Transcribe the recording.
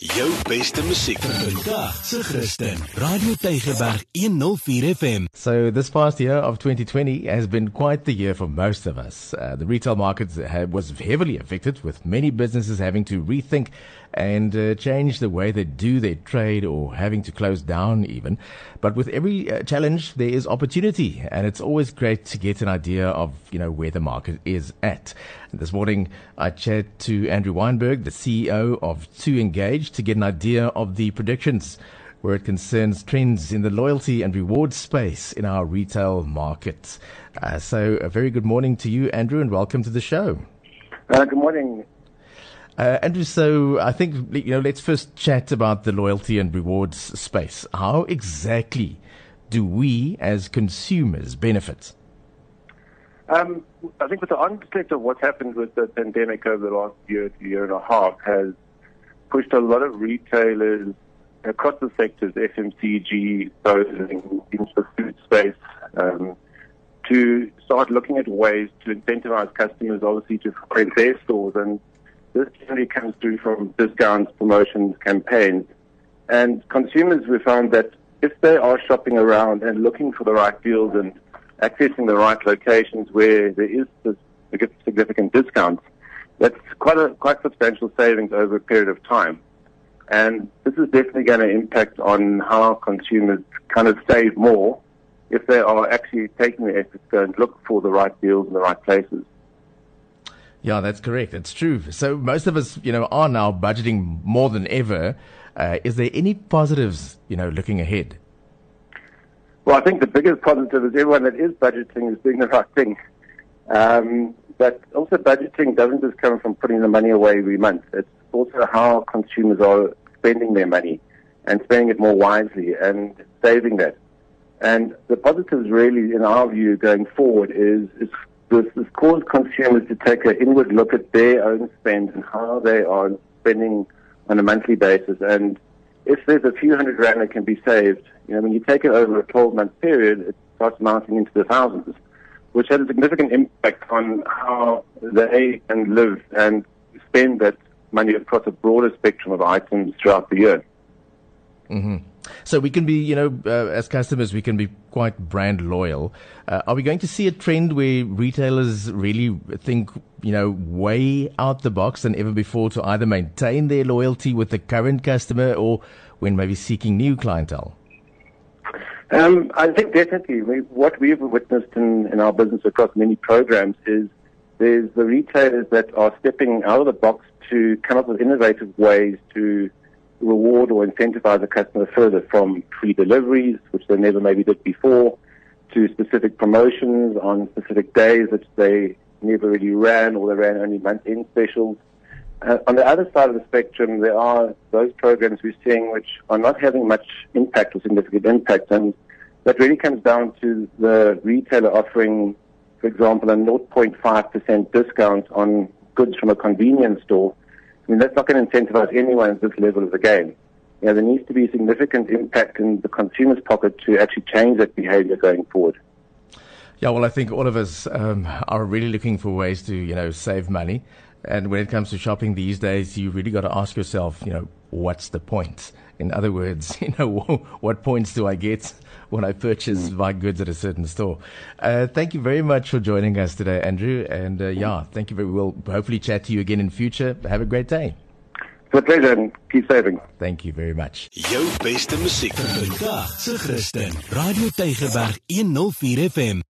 Jou beste musiek se Christen. Radio Tygerberg 104 FM. So this past year of 2020 has been quite the year for most of us. Uh, the retail market was heavily affected with many businesses having to rethink and uh, change the way they do their trade or having to close down even. But with every uh, challenge, there is opportunity and it's always great to get an idea of, you know, where the market is at. This morning, I chat to Andrew Weinberg, the CEO of 2Engage, to get an idea of the predictions where it concerns trends in the loyalty and reward space in our retail market. Uh, so, a very good morning to you, Andrew, and welcome to the show. Uh, good morning, uh, Andrew, so I think, you know, let's first chat about the loyalty and rewards space. How exactly do we as consumers benefit? Um, I think with the onset of what's happened with the pandemic over the last year year and a half has pushed a lot of retailers across the sectors, FMCG, clothing, into the food space, um, to start looking at ways to incentivize customers, obviously, to frequent their stores and this generally comes through from discounts, promotions, campaigns. And consumers, we found that if they are shopping around and looking for the right deals and accessing the right locations where there is significant discounts, that's quite a quite substantial savings over a period of time. And this is definitely going to impact on how consumers kind of save more if they are actually taking the effort to go and look for the right deals in the right places. Yeah, that's correct. It's true. So most of us, you know, are now budgeting more than ever. Uh, is there any positives, you know, looking ahead? Well, I think the biggest positive is everyone that is budgeting is doing the right thing. Um, but also budgeting doesn't just come from putting the money away every month. It's also how consumers are spending their money and spending it more wisely and saving that. And the positives really, in our view, going forward is, is this has caused consumers to take an inward look at their own spend and how they are spending on a monthly basis. And if there's a few hundred rand that can be saved, you know, when you take it over a 12 month period, it starts mounting into the thousands, which has a significant impact on how they can live and spend that money across a broader spectrum of items throughout the year. Mm-hmm. So we can be, you know, uh, as customers, we can be quite brand loyal. Uh, are we going to see a trend where retailers really think, you know, way out the box than ever before to either maintain their loyalty with the current customer or when maybe seeking new clientele? Um, I think definitely what we've witnessed in, in our business across many programs is there's the retailers that are stepping out of the box to come up with innovative ways to reward or incentivize the customer further from free deliveries, which they never maybe did before, to specific promotions on specific days that they never really ran or they ran only month-end specials. Uh, on the other side of the spectrum, there are those programs we're seeing which are not having much impact or significant impact, and that really comes down to the retailer offering, for example, a 0.5% discount on goods from a convenience store I mean, that's not going to incentivize anyone at this level of the game. You know, there needs to be a significant impact in the consumer's pocket to actually change that behavior going forward. Yeah, well, I think all of us um, are really looking for ways to, you know, save money. And when it comes to shopping these days, you really got to ask yourself, you know, what's the point? In other words, you know, what points do I get when I purchase mm. my goods at a certain store? Uh, thank you very much for joining us today, Andrew. And uh, yeah, thank you very well. Hopefully, chat to you again in future. Have a great day. It's a pleasure and keep saving. Thank you very much. Jou beste musiek vandag se Christen. Radio Tygerberg 104 FM.